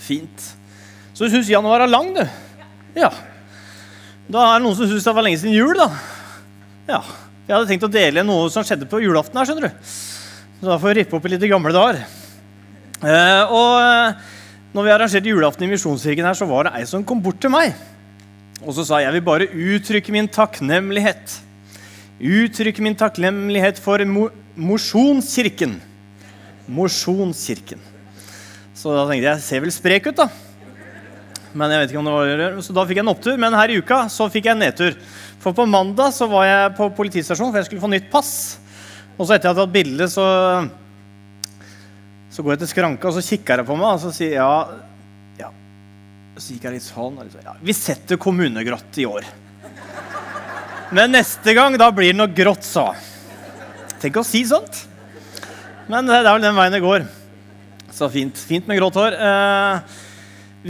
Fint. Så du syns januar er lang, du? Ja. Da er det noen som syns det var lenge siden jul, da. Ja. Jeg hadde tenkt å dele noe som skjedde på julaften her, skjønner du. Så da får vi rippe opp i litt gamle dager. Eh, og eh, når vi arrangerte julaften i Misjonskirken her, så var det ei som kom bort til meg. Og så sa jeg vil bare uttrykke min takknemlighet. Uttrykke min takknemlighet for mo Mosjonskirken. Mosjonskirken. Så da tenkte jeg jeg ser vel sprek ut, da. Men jeg vet ikke om det var Så da fikk jeg en opptur. Men her i uka så fikk jeg en nedtur. For på mandag så var jeg på politistasjonen, for jeg skulle få nytt pass. Og så etter jeg hadde tatt bilde, så, så går jeg til skranka og så kikker jeg på meg og så sier jeg ja, ja. Så gikk jeg litt sånn og liksom, ja, Vi setter kommunegrått i år. Men neste gang, da blir det noe grått, sa Tenk å si sånt. Men det er vel den veien det går. Så fint. Fint med grått hår. Eh,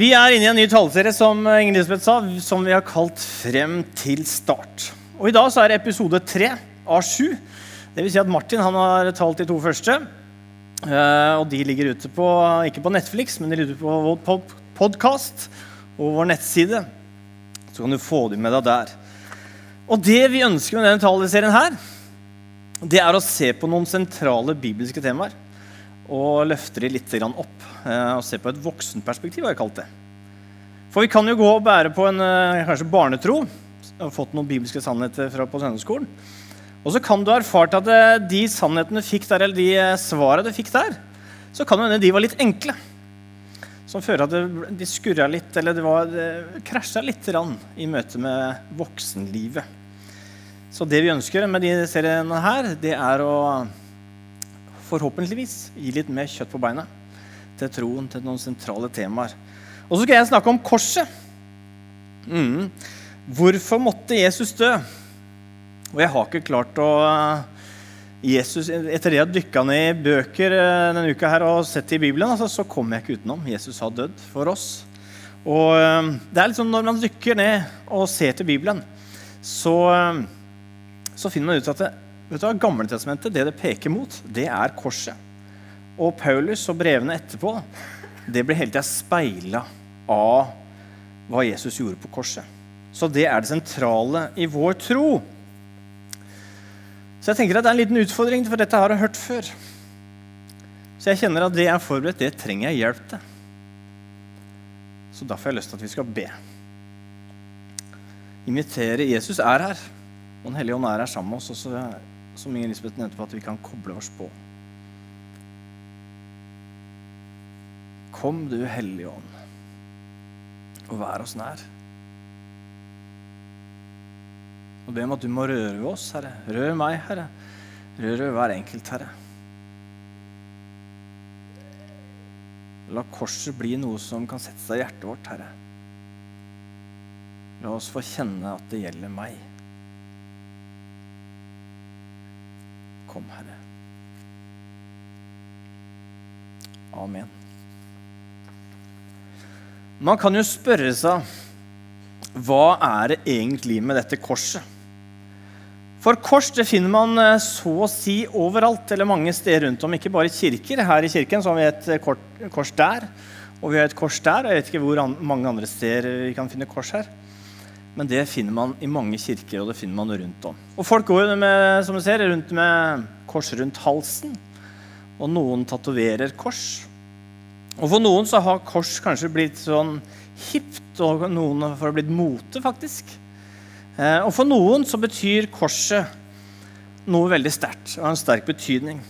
vi er inne i en ny taleserie som Inger Lisbeth sa, som vi har kalt 'Frem til start'. Og I dag så er det episode tre av sju. Vil si at Martin han har talt de to første. Eh, og de ligger ute på, ikke på Netflix, men de ligger ute på vår podkast og vår nettside. Så kan du få dem med deg der. Og det vi ønsker med denne taleserien her, det er å se på noen sentrale bibelske temaer og løfter de litt opp eh, og ser på et voksenperspektiv. har jeg kalt det. For vi kan jo gå og bære på en eh, kanskje barnetro. og fått noen bibelske sannheter fra på søndagsskolen. Og så kan du ha erfart at eh, de sannhetene du fikk der, eller de svarene du fikk der, så kan det hende de var litt enkle. Som fører at de skurra litt, eller det, var, det krasja litt i møte med voksenlivet. Så det vi ønsker med de seriene her, det er å forhåpentligvis gi litt mer kjøtt på beina til troen, til noen sentrale temaer. Og så skal jeg snakke om korset. Mm. Hvorfor måtte Jesus dø? Og jeg har ikke klart å Jesus, Etter det jeg har dykka ned i bøker eh, denne uka her og sett i Bibelen, altså, så kommer jeg ikke utenom. Jesus har dødd for oss. Og eh, det er liksom Når man dykker ned og ser til Bibelen, så, eh, så finner man ut at det, Vet du hva, Gammeltestamentet, det det peker mot, det er korset. Og Paulus og brevene etterpå det blir hele tida speila av hva Jesus gjorde på korset. Så det er det sentrale i vår tro. Så jeg tenker at det er en liten utfordring, for dette har jeg hørt før. Så jeg kjenner at det jeg er forberedt, det trenger jeg hjelp til. Så derfor har jeg lyst til at vi skal be. Invitere Jesus er her. Og Den hellige ånd er her sammen med oss. Og så som Inger Lisbeth nevnte på, at vi kan koble oss på. Kom, du Hellige Ånd, og vær oss nær. Og be om at du må røre ved oss, Herre. Rør meg, Herre. Rør ved hver enkelt, Herre. La korset bli noe som kan sette seg i hjertet vårt, Herre. La oss få kjenne at det gjelder meg. Kom, Herre. Amen. Man kan jo spørre seg hva er det egentlig med dette korset? For kors det finner man eh, så å si overalt, eller mange steder rundt om. Ikke bare i kirker. Her i kirken så har vi et eh, kors der, og vi har et kors der. Jeg vet ikke hvor mange andre steder vi kan finne kors her. Men det finner man i mange kirker, og det finner man rundt om. Og folk går med, som du ser, rundt med kors rundt halsen. Og noen tatoverer kors. Og for noen så har kors kanskje blitt sånn hipt, og noen har blitt mote, faktisk. Eh, og for noen så betyr korset noe veldig sterkt og har en sterk betydning.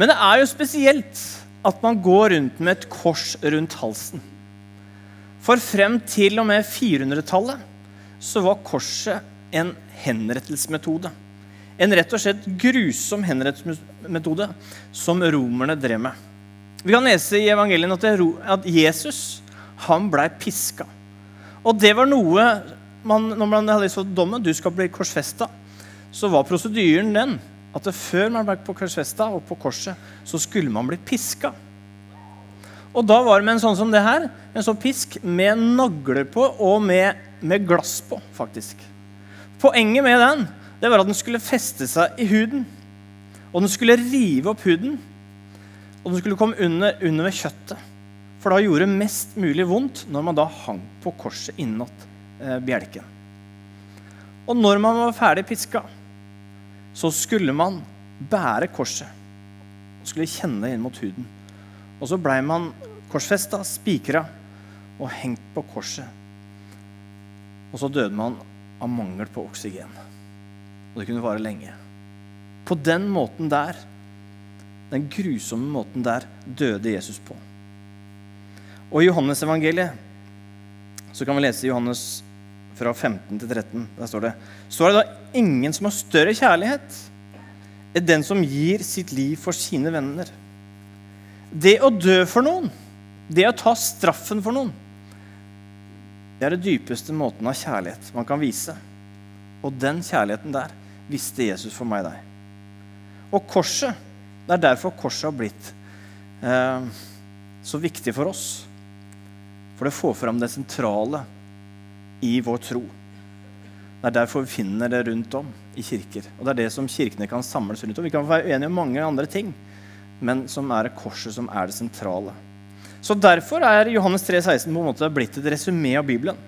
Men det er jo spesielt at man går rundt med et kors rundt halsen. For frem til og med 400-tallet så var korset en henrettelsesmetode. En rett og slett grusom henrettelsesmetode som romerne drev med. Vi kan lese i evangeliene at Jesus han blei piska. Og det var noe man, Når man hadde fått dommen, du skal bli korsfesta, så var prosedyren den at før man ble på korsfesta og på korset, så skulle man bli piska. Og da var det med en sånn som det her, en sånn pisk med nagler på og med, med glass på, faktisk. Poenget med den det var at den skulle feste seg i huden. Og den skulle rive opp huden. Og den skulle komme under, under ved kjøttet. For da gjorde det mest mulig vondt når man da hang på korset innåt eh, bjelken. Og når man var ferdig piska, så skulle man bære korset. Og skulle kjenne inn mot huden. Og så blei man korsfesta, spikra og hengt på korset. Og så døde man av mangel på oksygen. Og det kunne vare lenge. På den måten der, den grusomme måten der, døde Jesus på. Og i Johannes-evangeliet så kan vi lese Johannes fra 15 til 13. Der står det Så er det da ingen som har større kjærlighet enn den som gir sitt liv for sine venner. Det å dø for noen, det å ta straffen for noen, det er det dypeste måten av kjærlighet man kan vise. Og den kjærligheten der visste Jesus for meg deg. Og korset, det er derfor korset har blitt eh, så viktig for oss. For det får fram det sentrale i vår tro. Det er derfor vi finner det rundt om i kirker. Og det er det som kirkene kan samles rundt om. Vi kan være uenige om mange andre ting, men som er korset som er det sentrale. Så derfor er Johannes 3, 16 på en måte blitt et resymé av Bibelen.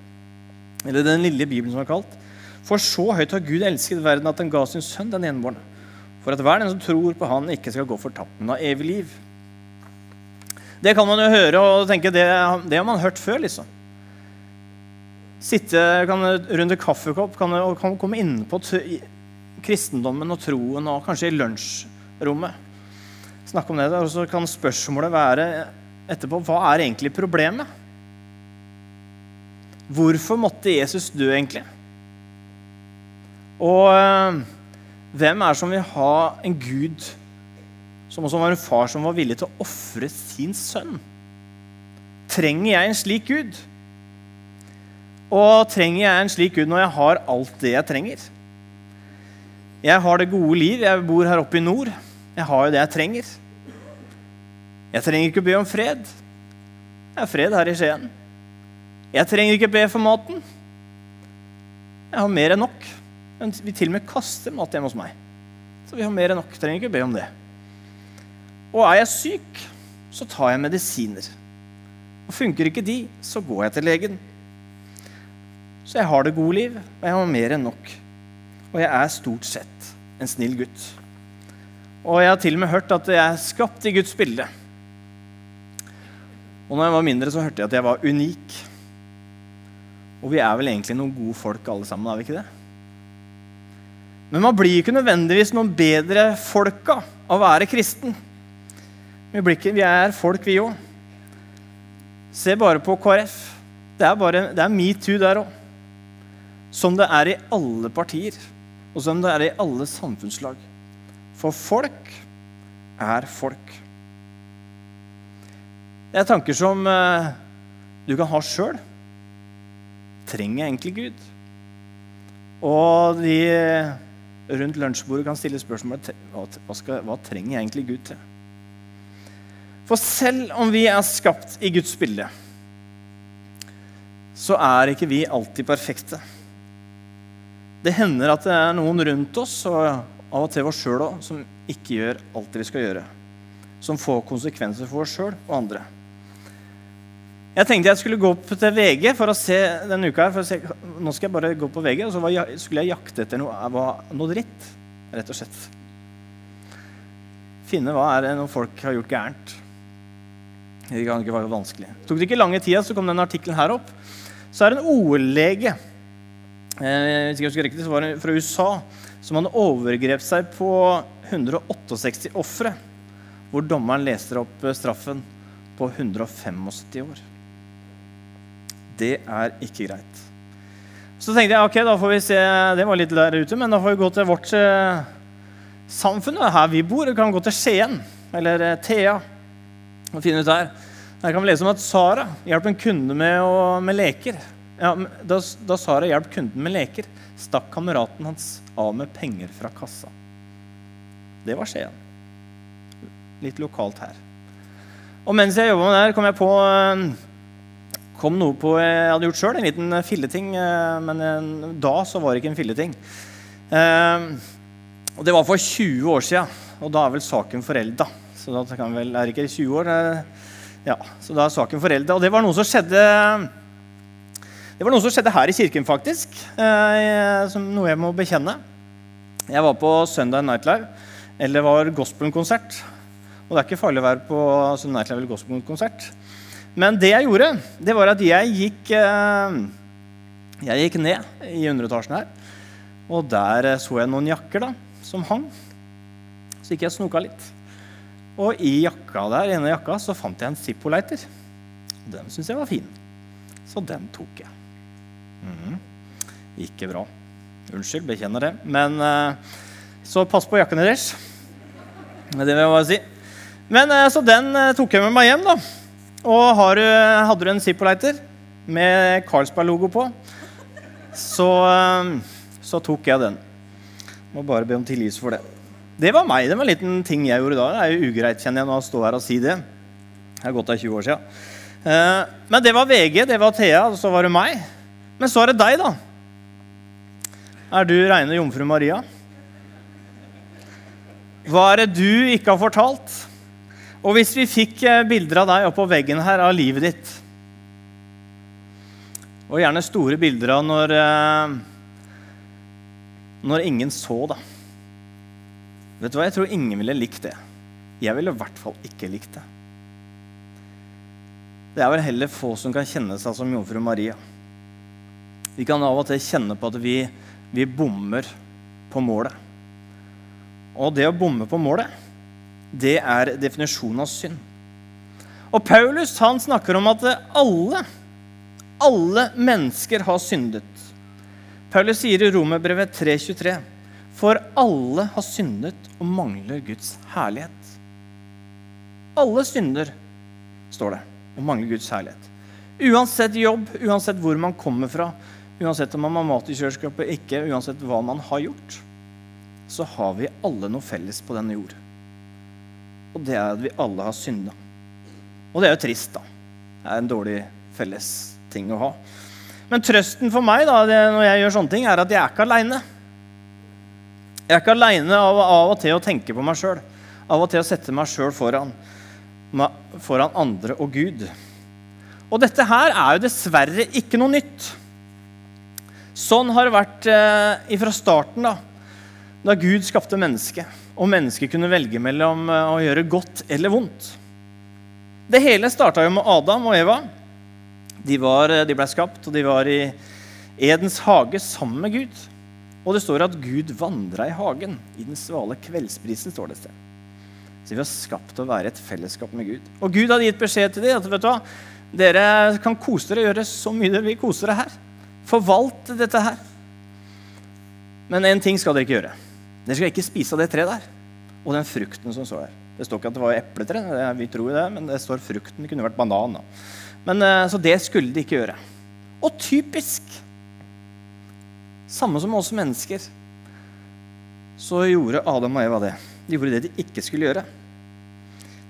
Eller den lille Bibelen som er kalt. For så høyt har Gud elsket verden at han ga sin sønn den enbårne. For at hver den som tror på Han, ikke skal gå fortapt, men ha evig liv. Det kan man jo høre og tenke det, det har man hørt før, liksom. Sitte kan, rundt en kaffekopp kan, kan komme inn på kristendommen og troen, og kanskje i lunsjrommet. Snakke om det, og så kan spørsmålet være etterpå hva er egentlig problemet? Hvorfor måtte Jesus dø, egentlig? Og øh, hvem er det som vil ha en gud som også var en far som var villig til å ofre sin sønn. Trenger jeg en slik Gud? Og trenger jeg en slik Gud når jeg har alt det jeg trenger? Jeg har det gode liv, jeg bor her oppe i nord. Jeg har jo det jeg trenger. Jeg trenger ikke be om fred. Det er fred her i Skien. Jeg trenger ikke be for maten. Jeg har mer enn nok. Vi til og med kaster mat hjemme hos meg. Så vi har mer enn nok. Trenger ikke be om det. Og er jeg syk, så tar jeg medisiner. Og Funker ikke de, så går jeg til legen. Så jeg har det gode liv, og jeg har mer enn nok. Og jeg er stort sett en snill gutt. Og jeg har til og med hørt at jeg er skapt i Guds bilde. Og når jeg var mindre, så hørte jeg at jeg var unik. Og vi er vel egentlig noen gode folk alle sammen, er vi ikke det? Men man blir ikke nødvendigvis noen bedre folka av å være kristen med ikke, Vi er folk, vi òg. Se bare på KrF. Det er, bare, det er metoo der òg. Som det er i alle partier, og som det er i alle samfunnslag. For folk er folk. Det er tanker som uh, du kan ha sjøl. Trenger jeg egentlig Gud? Og de rundt lunsjbordet kan stille spørsmål hva, skal, hva trenger jeg egentlig Gud til? For selv om vi er skapt i Guds bilde, så er ikke vi alltid perfekte. Det hender at det er noen rundt oss, og av og til oss sjøl òg, som ikke gjør alt vi skal gjøre. Som får konsekvenser for oss sjøl og andre. Jeg tenkte jeg skulle gå opp til VG for å se denne uka. her, for å se, Nå skal jeg bare gå på VG, og så skulle jeg jakte etter noe, noe dritt. Rett og slett. Finne hva er det noen folk har gjort gærent. Det kan ikke være vanskelig. Tok det ikke lange tida, så kom den artikkelen her opp. Så er det en OL-lege eh, så var det fra USA som han overgrep seg på 168 ofre, hvor dommeren leser opp eh, straffen på 175 år. Det er ikke greit. Så tenkte jeg ok, da får vi se, det var litt der ute, men da får vi gå til vårt eh, samfunn, her vi bor. Vi kan gå til Skien, eller eh, Thea og finne ut her. Her kan vi lese om at Sara hjalp en kunde med, å, med leker. Ja, da, da, Sara hjalp kunden med leker, stakk kameraten hans av med penger fra kassa. Det var Skien. Litt lokalt her. Og mens jeg jobba med det her, kom jeg på eh, kom noe på jeg hadde gjort sjøl. En liten filleting. Eh, men eh, da så var det ikke en filleting. Og det var for 20 år sia, og da er vel saken forelda. Så da kan vel, er det ikke 20 år. Ja, Så da er saken forelda. Og det var noe som skjedde det var noe som skjedde her i kirken, faktisk. Eh, som noe jeg må bekjenne. Jeg var på Sunday Night Live, eller var gospelkonsert. Og det er ikke farlig å være på Sunday Night Live eller gospelkonsert. Men det jeg gjorde, det var at jeg gikk, eh, jeg gikk ned i underetasjen her. Og der eh, så jeg noen jakker da, som hang. Så gikk jeg og snoka litt. Og i jakka der, ene jakka så fant jeg en Zippo-lighter. Den syntes jeg var fin. Så den tok jeg. Mm. Ikke bra. Unnskyld, bekjenner det. Men uh, så pass på jakken deres. Det vil jeg bare si. Men uh, Så den uh, tok jeg med meg hjem. da. Og har, hadde du en Zippo-lighter med Carlsberg-logo på, så, så tok jeg den. Må bare be om tilgivelse for det. Det var meg. Det var en liten ting jeg gjorde da. Det er jo ugreit kjenner jeg nå å stå her og si det. Det er gått er 20 år siden. Eh, men det var VG, det var Thea, og så var det meg. Men så er det deg, da. Er du reine jomfru Maria? Hva er det du ikke har fortalt? Og hvis vi fikk eh, bilder av deg oppå veggen her av livet ditt Og gjerne store bilder av når, eh, når ingen så, da. Vet du hva, Jeg tror ingen ville likt det. Jeg ville i hvert fall ikke likt det. Det er vel heller få som kan kjenne seg som jomfru Maria. Vi kan av og til kjenne på at vi, vi bommer på målet. Og det å bomme på målet, det er definisjonen av synd. Og Paulus han snakker om at alle, alle mennesker har syndet. Paulus sier i Romerbrevet 3,23.: For alle har syndet og mangler Guds herlighet. Alle synder, står det, og mangler Guds herlighet. Uansett jobb, uansett hvor man kommer fra, uansett om man har mat i kjøleskapet ikke, uansett hva man har gjort, så har vi alle noe felles på denne jord. Og det er at vi alle har synda. Og det er jo trist, da. Det er en dårlig felles ting å ha. Men trøsten for meg da, når jeg gjør sånne ting, er at jeg er ikke aleine. Jeg er ikke aleine av, av, og til å tenke på meg sjøl. Av og til å sette meg sjøl foran, foran andre og Gud. Og dette her er jo dessverre ikke noe nytt. Sånn har det vært eh, fra starten, da, da Gud skapte mennesket. Og mennesket kunne velge mellom eh, å gjøre godt eller vondt. Det hele starta jo med Adam og Eva. De, eh, de ble skapt, og de var i Edens hage sammen med Gud. Og det står at Gud vandra i hagen. I den svale kveldsprisen, står det et sted. Så vi har skapt å være et fellesskap med Gud. Og Gud hadde gitt beskjed til dem at vet du hva, dere kan kose dere, og gjøre så mye dere vil kose dere her. Forvalt dette her. Men én ting skal dere ikke gjøre. Dere skal ikke spise av det treet der. Og den frukten som står der. Det står ikke at det var epletre, vi tror det, men det står frukten. Det kunne vært banan. Da. Men, eh, så det skulle de ikke gjøre. Og typisk samme som oss mennesker. Så gjorde Adam og Eva det. De gjorde det de ikke skulle gjøre.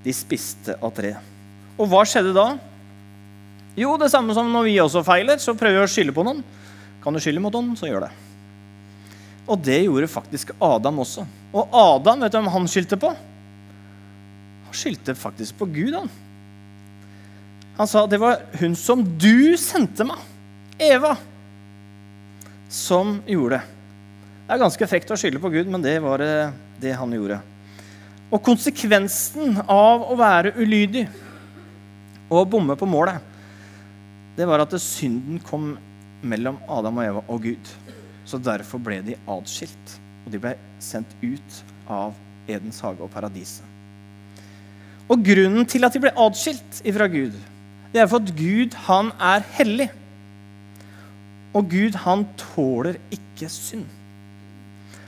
De spiste av treet. Og hva skjedde da? Jo, det samme som når vi også feiler, så prøver vi å skylde på noen. Kan du skylde mot noen, så gjør det. Og det gjorde faktisk Adam også. Og Adam, vet du hvem han skyldte på? Han skyldte faktisk på Gud, han. Han sa det var hun som du sendte meg, Eva som gjorde det. Det er ganske frekt å skylde på Gud, men det var det han gjorde. Og konsekvensen av å være ulydig og bomme på målet, det var at synden kom mellom Adam og Eva og Gud. Så derfor ble de atskilt, og de ble sendt ut av Edens hage og paradiset. Og grunnen til at de ble atskilt ifra Gud, det er for at Gud, han er hellig. Og Gud, han tåler ikke synd.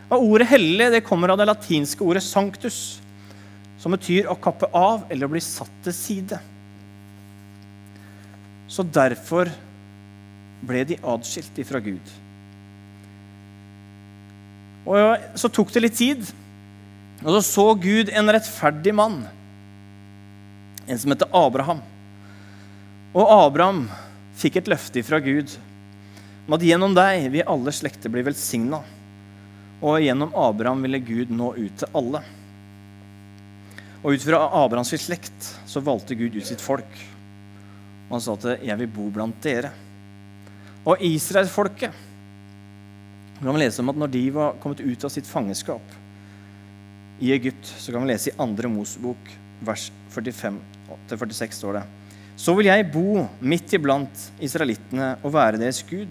Og Ordet hellig det kommer av det latinske ordet sanctus, som betyr å kappe av eller bli satt til side. Så derfor ble de adskilt ifra Gud. Og Så tok det litt tid, og så så Gud en rettferdig mann, en som heter Abraham. Og Abraham fikk et løfte fra Gud om at gjennom deg vil alle slekter bli velsigna. Og gjennom Abraham ville Gud nå ut til alle. Og ut fra Abrahams slekt så valgte Gud ut sitt folk. Og han sa at 'jeg vil bo blant dere'. Og israelsfolket kan vi lese om at når de var kommet ut av sitt fangenskap i Egypt, så kan vi lese i 2. Mosebok, vers 45-46, står det. Så vil jeg bo midt iblant israelittene og være deres Gud.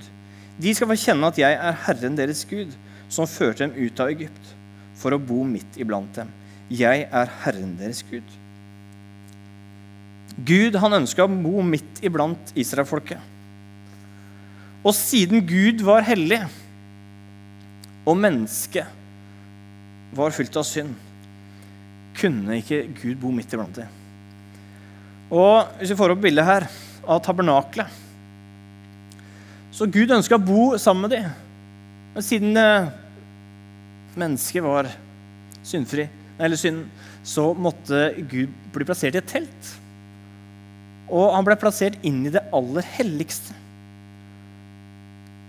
De skal få kjenne at jeg er Herren deres Gud, som førte dem ut av Egypt, for å bo midt iblant dem. Jeg er Herren deres Gud. Gud han ønska å bo midt iblant israelfolket. Og siden Gud var hellig, og mennesket var fylt av synd, kunne ikke Gud bo midt iblant dem. Og Hvis vi får opp bildet her av tabernaklet Så Gud ønska å bo sammen med dem. Men siden eh, mennesket var syndfri, eller synd, så måtte Gud bli plassert i et telt. Og han ble plassert inn i det aller helligste.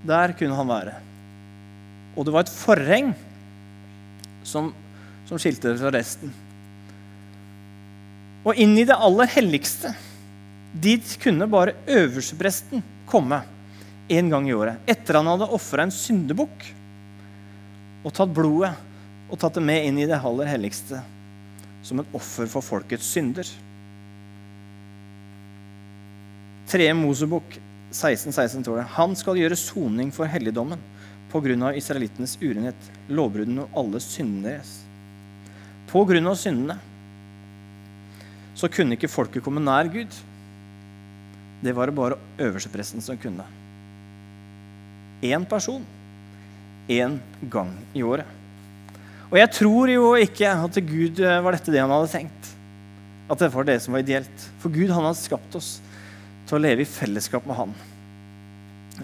Der kunne han være. Og det var et forheng som, som skilte det fra resten. Og inn i det aller helligste, dit kunne bare øverstepresten komme en gang i året. Etter han hadde ofra en syndebukk og tatt blodet og tatt det med inn i det aller helligste som et offer for folkets synder. 3. Mosebok 16, 16 står det Han skal gjøre soning for helligdommen pga. israelittenes urenhet, lovbruddene og alle syndene deres. Pga. syndene så kunne ikke folket komme nær Gud. Det var det bare øverstepresten som kunne. Én person én gang i året. Og jeg tror jo ikke at Gud eh, var dette det han hadde tenkt. At det var det som var ideelt. For Gud han hadde skapt oss til å leve i fellesskap med Han.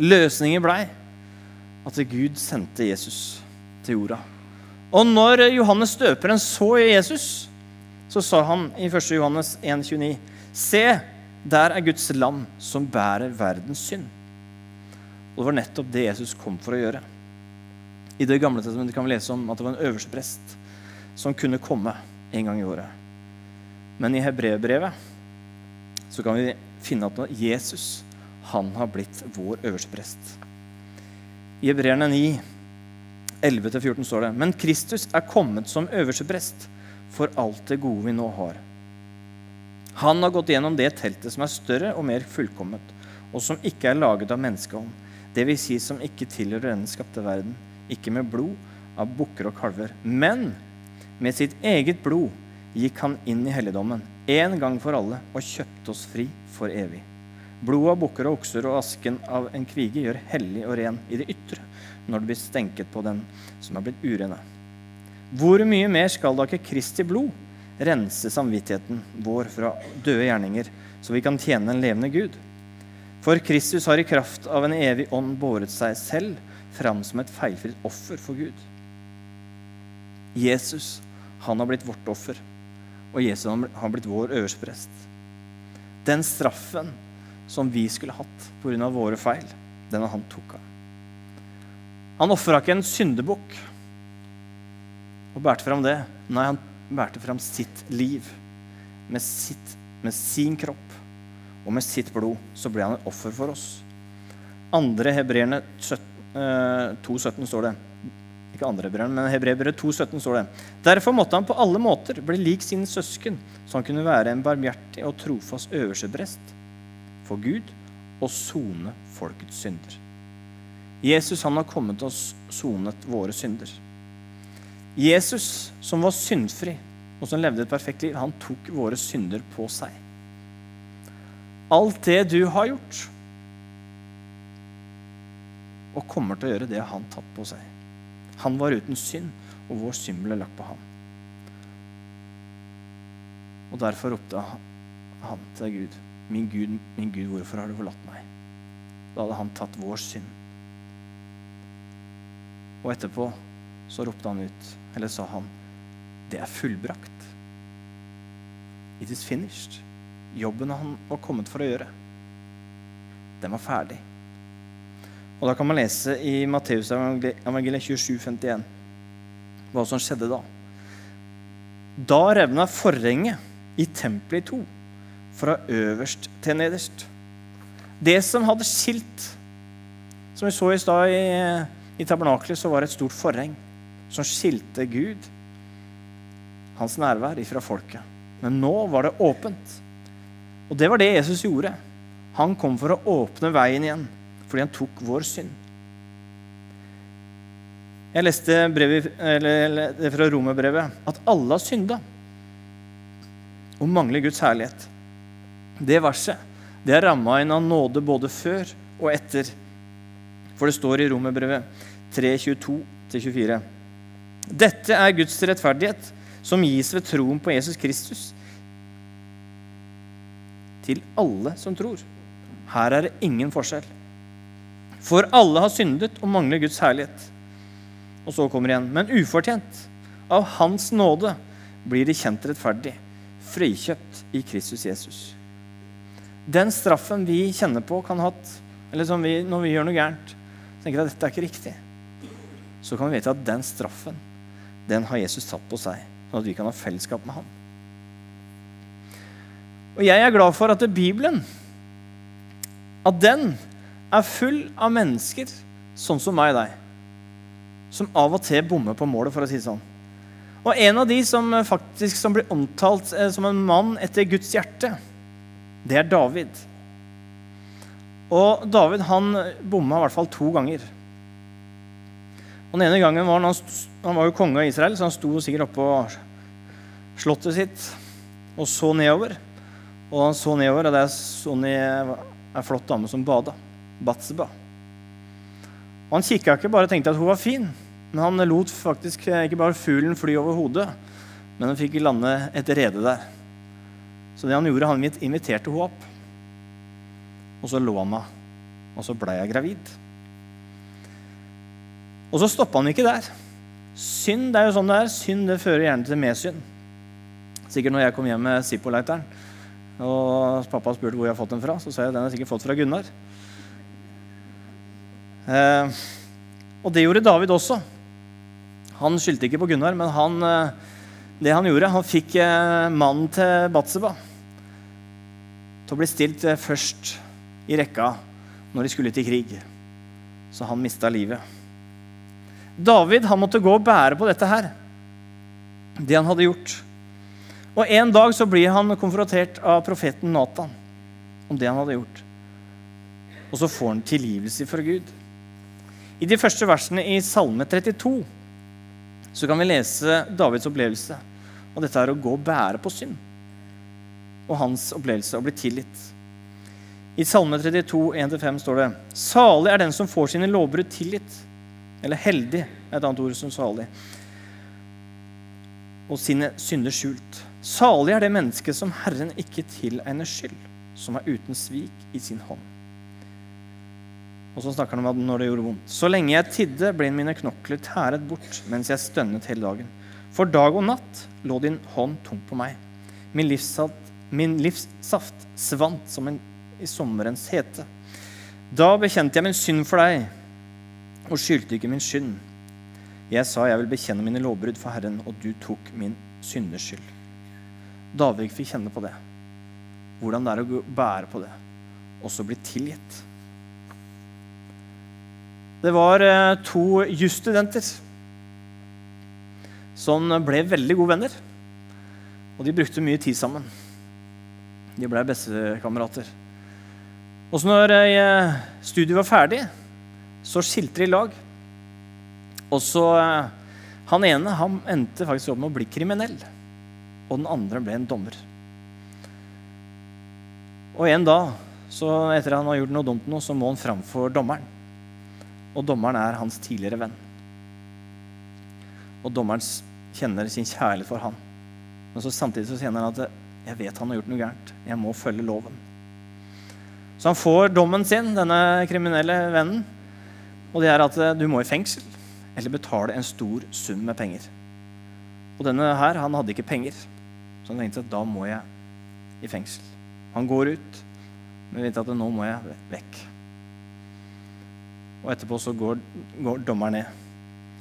Løsningen blei at Gud sendte Jesus til jorda. Og når Johannes døperen så Jesus, så sa han i 1. Johannes 1,29.: Se, der er Guds land som bærer verdens synd. Og det var nettopp det Jesus kom for å gjøre. I Det gamle testamentet kan vi lese om at det var en øverste prest som kunne komme en gang i året. Men i hebreerbrevet så kan vi finne at Jesus han har blitt vår øverste prest. I Hebreerne 9, 11-14 står det Men Kristus er kommet som øverste prest for alt det gode vi nå har. Han har gått gjennom det teltet som er større og mer fullkomment, og som ikke er laget av menneskehånd, dvs. Si som ikke tilhører denne skapte verden, ikke med blod av bukker og kalver, men med sitt eget blod gikk han inn i helligdommen en gang for alle og kjøpte oss fri for evig. Blodet av bukker og okser og asken av en kvige gjør hellig og ren i det ytre når det blir stenket på den som er blitt urene. Hvor mye mer skal da ikke Kristi blod rense samvittigheten vår fra døde gjerninger, så vi kan tjene en levende Gud? For Kristus har i kraft av en evig ånd båret seg selv fram som et feilfritt offer for Gud. Jesus, han har blitt vårt offer, og Jesus har blitt vår øverste prest. Den straffen som vi skulle hatt pga. våre feil, den har han tok av. Han ofra ikke en syndebukk og bærte fram det. Nei, han bærte fram sitt liv. Med, sitt, med sin kropp og med sitt blod så ble han et offer for oss. Andre hebreerne 2,17 eh, står det. Ikke andre hebreerne, men hebreere 2,17 står det. Derfor måtte han på alle måter bli lik sine søsken, så han kunne være en barmhjertig og trofast øversteprest for Gud og sone folkets synder. Jesus han har kommet og sonet våre synder. Jesus, som var syndfri og som levde et perfekt liv, han tok våre synder på seg. Alt det du har gjort, og kommer til å gjøre, det han tatt på seg. Han var uten synd, og vår synd ble lagt på ham. Og derfor ropte han til Gud. Min Gud, min Gud, hvorfor har du forlatt meg? Da hadde han tatt vår synd. Og etterpå så ropte han ut, eller sa han, det er fullbrakt. It is finished. Jobben han var kommet for å gjøre, den var ferdig. Og Da kan man lese i Matteus evangeliet 27, 51 hva som skjedde da. Da revna forhenget i tempelet i to, fra øverst til nederst. Det som hadde skilt, som vi så i stad i, i tabernakelet, så var det et stort forheng som skilte Gud, hans nærvær, ifra folket. Men nå var det åpent. Og det var det Jesus gjorde. Han kom for å åpne veien igjen, fordi han tok vår synd. Jeg leste brevet, eller, fra romerbrevet at alle har synda og mangler Guds herlighet. Det verset det er ramma inn av nåde både før og etter. For det står i romerbrevet 3.22-24. Dette er Guds rettferdighet, som gis ved troen på Jesus Kristus. Til alle som tror. Her er det ingen forskjell. For alle har syndet og mangler Guds herlighet. Og så kommer igjen. Men ufortjent. Av Hans nåde blir de kjent rettferdig, frikjøpt i Kristus Jesus. Den straffen vi kjenner på, kan hatt, eller som vi, når vi gjør noe gærent, tenker at dette er ikke riktig, så kan vi vite at den straffen, den har Jesus tatt på seg, sånn at vi kan ha fellesskap med ham. Og jeg er glad for at Bibelen at den er full av mennesker sånn som meg og deg. Som av og til bommer på målet, for å si det sånn. Og en av de som faktisk som blir omtalt eh, som en mann etter Guds hjerte, det er David. Og David han bomma i hvert fall to ganger. Og Den ene gangen var han, han var jo konge av Israel, så han sto sikkert oppå slottet sitt og så nedover. Og han så nedover, og der så han ei flott dame som bada. Batseba. Og Han kikka ikke bare og tenkte at hun var fin, men han lot faktisk ikke bare fuglen fly over hodet, men han fikk lande et rede der. Så det han gjorde, han inviterte henne opp. Og så lå han med Og så ble jeg gravid. Og så stoppa han ikke der. Synd det er jo sånn det er. Synd det fører gjerne til medsynd. Sikkert når jeg kom hjem med Zippo-lighteren og pappa spurte hvor jeg har fått den fra, så sa jeg den har sikkert fått fra Gunnar. Eh, og det gjorde David også. Han skyldte ikke på Gunnar, men han, eh, det han gjorde Han fikk eh, mannen til Batseba til å bli stilt først i rekka når de skulle til krig. Så han mista livet. David han måtte gå og bære på dette her, det han hadde gjort. Og En dag så blir han konfrontert av profeten Nathan om det han hadde gjort. Og så får han tilgivelse fra Gud. I de første versene i Salme 32 så kan vi lese Davids opplevelse. Og dette er å gå og bære på synd. Og hans opplevelse å bli tilgitt. I Salme 32, 1-5 står det Salig er den som får sine lovbrudd tilgitt. Eller heldig er et annet ord som salig. Og sine synder skjult. Salig er det mennesket som Herren ikke tilegner skyld, som er uten svik i sin hånd. Og så snakker han om at når det gjorde vondt. Så lenge jeg tidde, ble mine knokler tæret bort mens jeg stønnet hele dagen. For dag og natt lå din hånd tungt på meg. Min livssaft, min livssaft svant som en, i sommerens hete. Da bekjente jeg min synd for deg og skyldte ikke min skynd. Jeg sa jeg vil bekjenne mine lovbrudd for Herren, og du tok min synders skyld. David fikk kjenne på det. Hvordan det er å bære på det. og så bli tilgitt. Det var eh, to jusstudenter som ble veldig gode venner. Og de brukte mye tid sammen. De ble bestekamerater. Og så når eh, studiet var ferdig, så skilte de lag. Og så eh, Han ene han endte faktisk opp med å bli kriminell og den andre ble en dommer. Og en dag, så etter at han har gjort noe dumt, nå, så må han framfor dommeren. Og dommeren er hans tidligere venn. Og dommeren kjenner sin kjærlighet for han. Men så samtidig så kjenner han at jeg vet han har gjort noe gærent. Jeg må følge loven. Så han får dommen sin, denne kriminelle vennen. Og det er at du må i fengsel eller betale en stor sum med penger. Og denne her, han hadde ikke penger. Så han tenkte at da må jeg i fengsel. Han går ut, men vet at nå må jeg vekk. Og etterpå så går, går dommeren ned.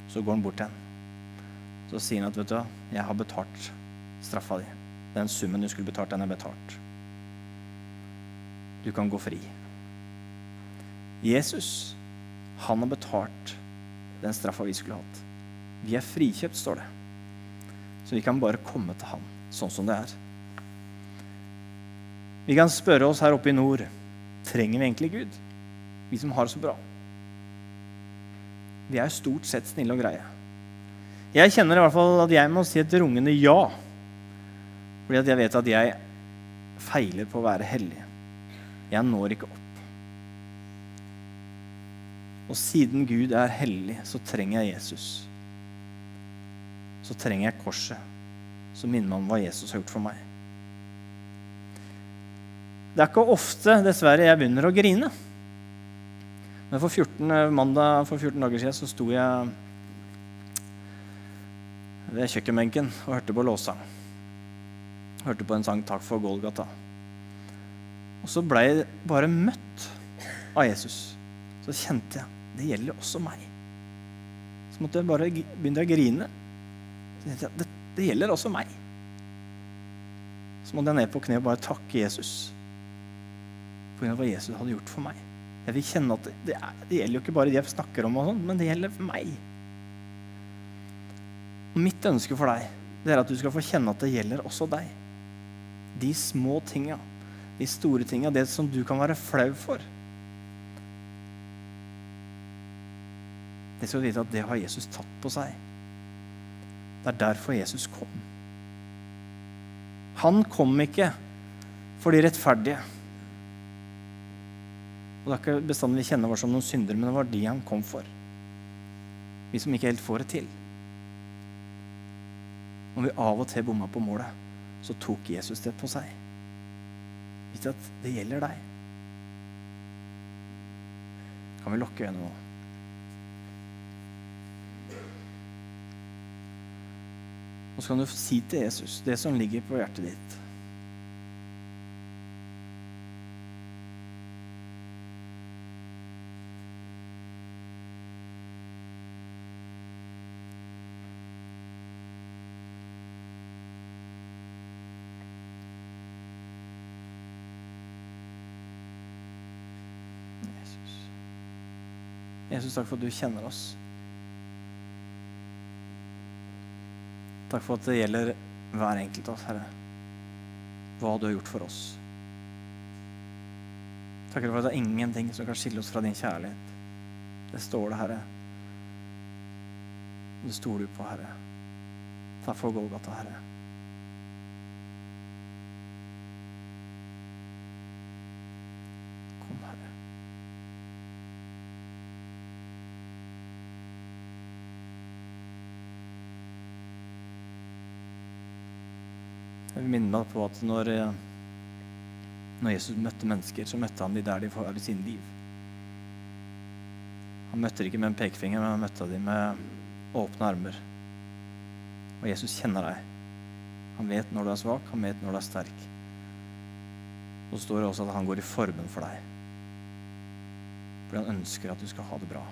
Så går han bort til henne. Så sier han at vet du, jeg har betalt straffa di. Den summen du skulle betalt, den er betalt. Du kan gå fri. Jesus, han har betalt den straffa vi skulle hatt. Vi er frikjøpt, står det. Så vi kan bare komme til han sånn som det er. Vi kan spørre oss her oppe i nord trenger vi egentlig Gud, vi som har det så bra. Vi er stort sett snille og greie. Jeg kjenner i hvert fall at jeg må si et rungende ja. Fordi at jeg vet at jeg feiler på å være hellig. Jeg når ikke opp. Og siden Gud er hellig, så trenger jeg Jesus. Så trenger jeg korset, som minner meg om hva Jesus har gjort for meg. Det er ikke ofte, dessverre, jeg begynner å grine. Men for 14, mandag for 14 dager siden så sto jeg ved kjøkkenbenken og hørte på låssang. Hørte på en sang 'Takk for Golgata'. Og så ble jeg bare møtt av Jesus. Så kjente jeg det gjelder også meg. Så måtte jeg bare begynne å grine. Så kjente jeg det, det gjelder også meg. Så måtte jeg ned på kne og bare takke Jesus av hva Jesus hadde gjort for meg. Jeg vil kjenne at det, det, er, gjelder jo ikke bare de jeg snakker om, sånt, men det gjelder meg. Og mitt ønske for deg det er at du skal få kjenne at det gjelder også deg. De små tinga, de store tinga, det som du kan være flau for. Det skal du vite at det har Jesus tatt på seg. Det er derfor Jesus kom. Han kom ikke for de rettferdige. Og det er ikke bestandig vi kjenner oss som noen syndere, men det var de han kom for. Vi som ikke helt får det til. Når vi av og til bomma på målet, så tok Jesus det på seg. Vis at det gjelder deg. Kan vi lukke øynene nå? Og så kan du si til Jesus det som ligger på hjertet ditt. Jesus, takk for at du kjenner oss. Takk for at det gjelder hver enkelt av oss, Herre. Hva du har gjort for oss. Takk for at det er ingenting som kan skille oss fra din kjærlighet. Det står det, Herre. Det stoler du på, Herre. Takk for Golgata, Herre. Minne meg på at når, eh, når, Jesus møtte mennesker, så møtte han de der de var i sin liv. Han møtte dem ikke med en pekefinger, men han møtte dem med åpne armer. Og Jesus kjenner deg. Han vet når du er svak, han vet når du er sterk. Og så står det også at han går i formen for deg. Fordi han ønsker at du skal ha det bra.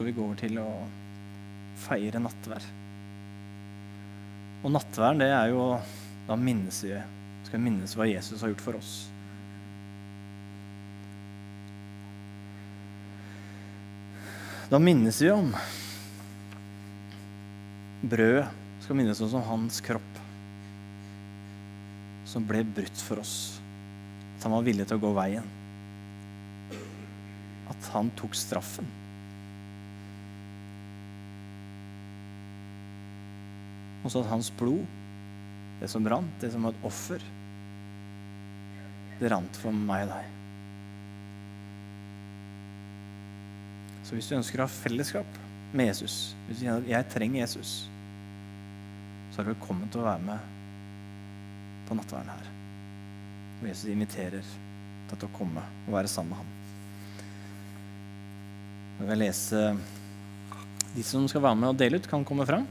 Skal vi gå over til å feire nattvær. Og nattværen, det er jo Da minnes vi skal vi minnes hva Jesus har gjort for oss. Da minnes vi om brødet. Skal minnes oss om hans kropp, som ble brutt for oss. At han var villig til å gå veien. At han tok straffen. Og så at hans blod, det som rant, det som var et offer, det rant for meg og deg. Så hvis du ønsker å ha fellesskap med Jesus, hvis du kjenner at jeg trenger Jesus, så er du velkommen til å være med på nattverden her. Og Jesus inviterer deg til å komme og være sammen med ham. Jeg vil lese De som skal være med og dele ut, kan komme fram.